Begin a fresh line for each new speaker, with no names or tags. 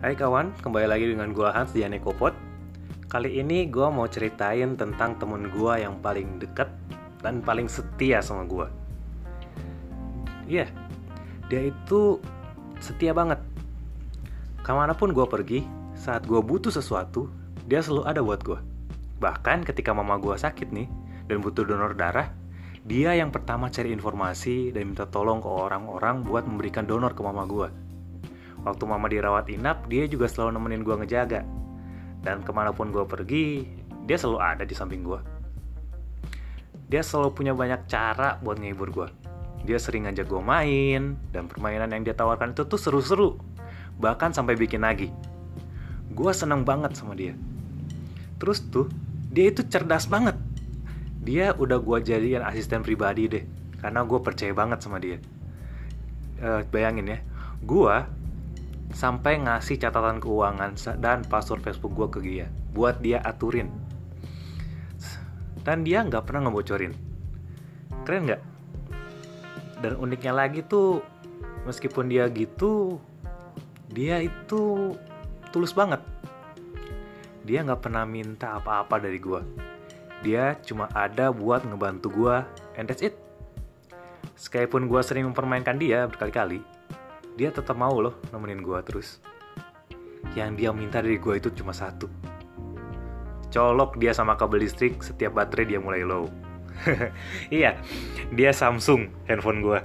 Hai kawan, kembali lagi dengan gua Hans di Anekopot. Kali ini gua mau ceritain tentang temen gua yang paling dekat dan paling setia sama gua. Iya, dia itu setia banget. Ke mana pun gua pergi, saat gua butuh sesuatu, dia selalu ada buat gua. Bahkan ketika mama gua sakit nih dan butuh donor darah, dia yang pertama cari informasi dan minta tolong ke orang-orang buat memberikan donor ke mama gua. Waktu mama dirawat inap, dia juga selalu nemenin gua ngejaga. Dan ke mana pun gua pergi, dia selalu ada di samping gua. Dia selalu punya banyak cara buat ngehibur gua. Dia sering ngajak gua main, dan permainan yang dia tawarkan itu tuh seru-seru. Bahkan sampai bikin lagi. Gua seneng banget sama dia. Terus tuh, dia itu cerdas banget. Dia udah gua jadikan asisten pribadi deh, karena gue percaya banget sama dia. Eh, bayangin ya, gua sampai ngasih catatan keuangan dan password Facebook gue ke dia buat dia aturin. Dan dia nggak pernah ngebocorin. Keren nggak? Dan uniknya lagi tuh meskipun dia gitu dia itu tulus banget. Dia nggak pernah minta apa-apa dari gue dia cuma ada buat ngebantu gue and that's it. Sekalipun gue sering mempermainkan dia berkali-kali dia tetap mau loh nemenin gue terus. Yang dia minta dari gue itu cuma satu. Colok dia sama kabel listrik setiap baterai dia mulai low. iya, dia Samsung handphone gue.